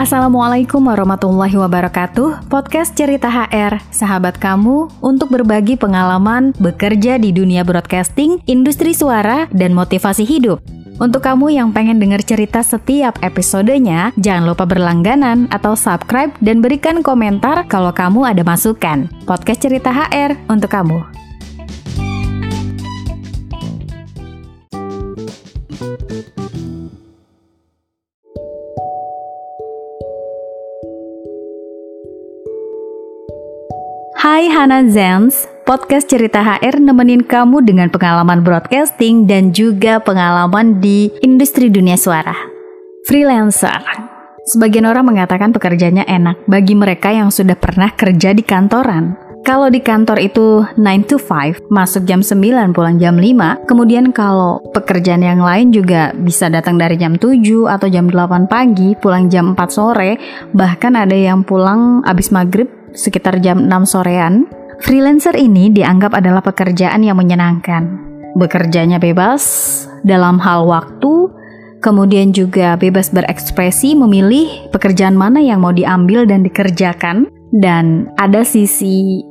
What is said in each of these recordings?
Assalamualaikum warahmatullahi wabarakatuh. Podcast Cerita HR, sahabat kamu untuk berbagi pengalaman bekerja di dunia broadcasting, industri suara, dan motivasi hidup. Untuk kamu yang pengen dengar cerita setiap episodenya, jangan lupa berlangganan atau subscribe dan berikan komentar kalau kamu ada masukan. Podcast Cerita HR untuk kamu. Hai Hana Zens, podcast cerita HR nemenin kamu dengan pengalaman broadcasting dan juga pengalaman di industri dunia suara. Freelancer. Sebagian orang mengatakan pekerjaannya enak bagi mereka yang sudah pernah kerja di kantoran. Kalau di kantor itu 9 to 5, masuk jam 9, pulang jam 5. Kemudian kalau pekerjaan yang lain juga bisa datang dari jam 7 atau jam 8 pagi, pulang jam 4 sore, bahkan ada yang pulang abis maghrib sekitar jam 6 sorean, freelancer ini dianggap adalah pekerjaan yang menyenangkan. Bekerjanya bebas dalam hal waktu, kemudian juga bebas berekspresi memilih pekerjaan mana yang mau diambil dan dikerjakan, dan ada sisi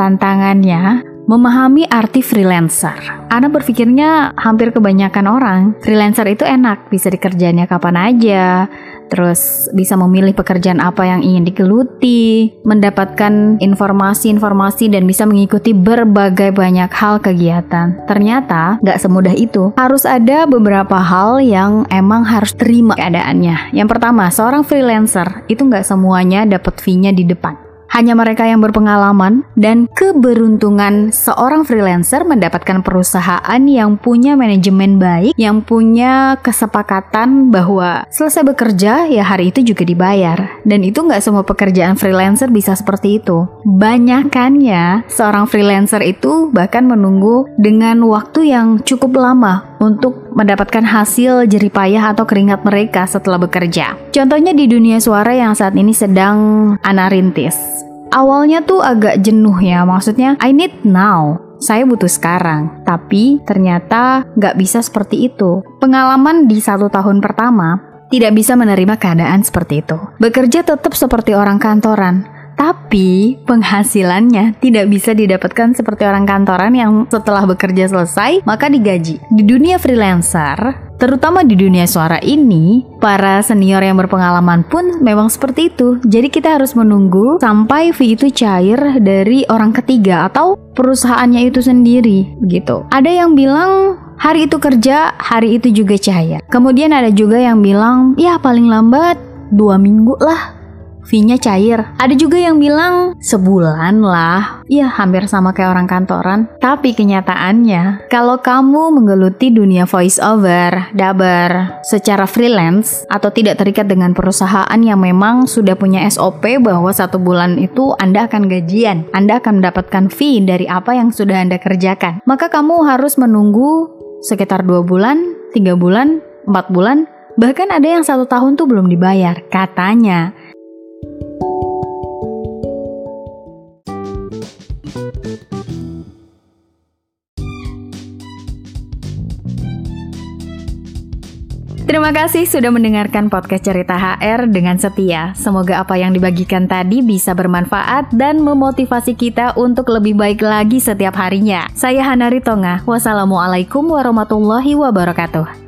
tantangannya memahami arti freelancer. Ana berpikirnya hampir kebanyakan orang freelancer itu enak, bisa dikerjanya kapan aja, terus bisa memilih pekerjaan apa yang ingin digeluti, mendapatkan informasi-informasi dan bisa mengikuti berbagai banyak hal kegiatan. Ternyata nggak semudah itu. Harus ada beberapa hal yang emang harus terima keadaannya. Yang pertama, seorang freelancer itu nggak semuanya dapat fee-nya di depan. Hanya mereka yang berpengalaman dan keberuntungan seorang freelancer mendapatkan perusahaan yang punya manajemen baik, yang punya kesepakatan bahwa selesai bekerja ya hari itu juga dibayar. Dan itu nggak semua pekerjaan freelancer bisa seperti itu. Banyakannya seorang freelancer itu bahkan menunggu dengan waktu yang cukup lama untuk mendapatkan hasil jeripayah atau keringat mereka setelah bekerja. Contohnya di dunia suara yang saat ini sedang Ana rintis. Awalnya tuh agak jenuh ya, maksudnya I need now. Saya butuh sekarang, tapi ternyata nggak bisa seperti itu. Pengalaman di satu tahun pertama tidak bisa menerima keadaan seperti itu. Bekerja tetap seperti orang kantoran, tapi penghasilannya tidak bisa didapatkan seperti orang kantoran yang setelah bekerja selesai maka digaji. Di dunia freelancer, Terutama di dunia suara ini, para senior yang berpengalaman pun memang seperti itu. Jadi kita harus menunggu sampai fee itu cair dari orang ketiga atau perusahaannya itu sendiri gitu. Ada yang bilang hari itu kerja, hari itu juga cair. Kemudian ada juga yang bilang ya paling lambat dua minggu lah fee-nya cair. Ada juga yang bilang sebulan lah. Ya, hampir sama kayak orang kantoran. Tapi kenyataannya, kalau kamu menggeluti dunia voice over, dabar, secara freelance, atau tidak terikat dengan perusahaan yang memang sudah punya SOP bahwa satu bulan itu Anda akan gajian, Anda akan mendapatkan fee dari apa yang sudah Anda kerjakan. Maka kamu harus menunggu sekitar dua bulan, tiga bulan, empat bulan, bahkan ada yang satu tahun tuh belum dibayar, katanya. Terima kasih sudah mendengarkan podcast Cerita HR dengan setia. Semoga apa yang dibagikan tadi bisa bermanfaat dan memotivasi kita untuk lebih baik lagi setiap harinya. Saya Hana Ritonga. Wassalamualaikum warahmatullahi wabarakatuh.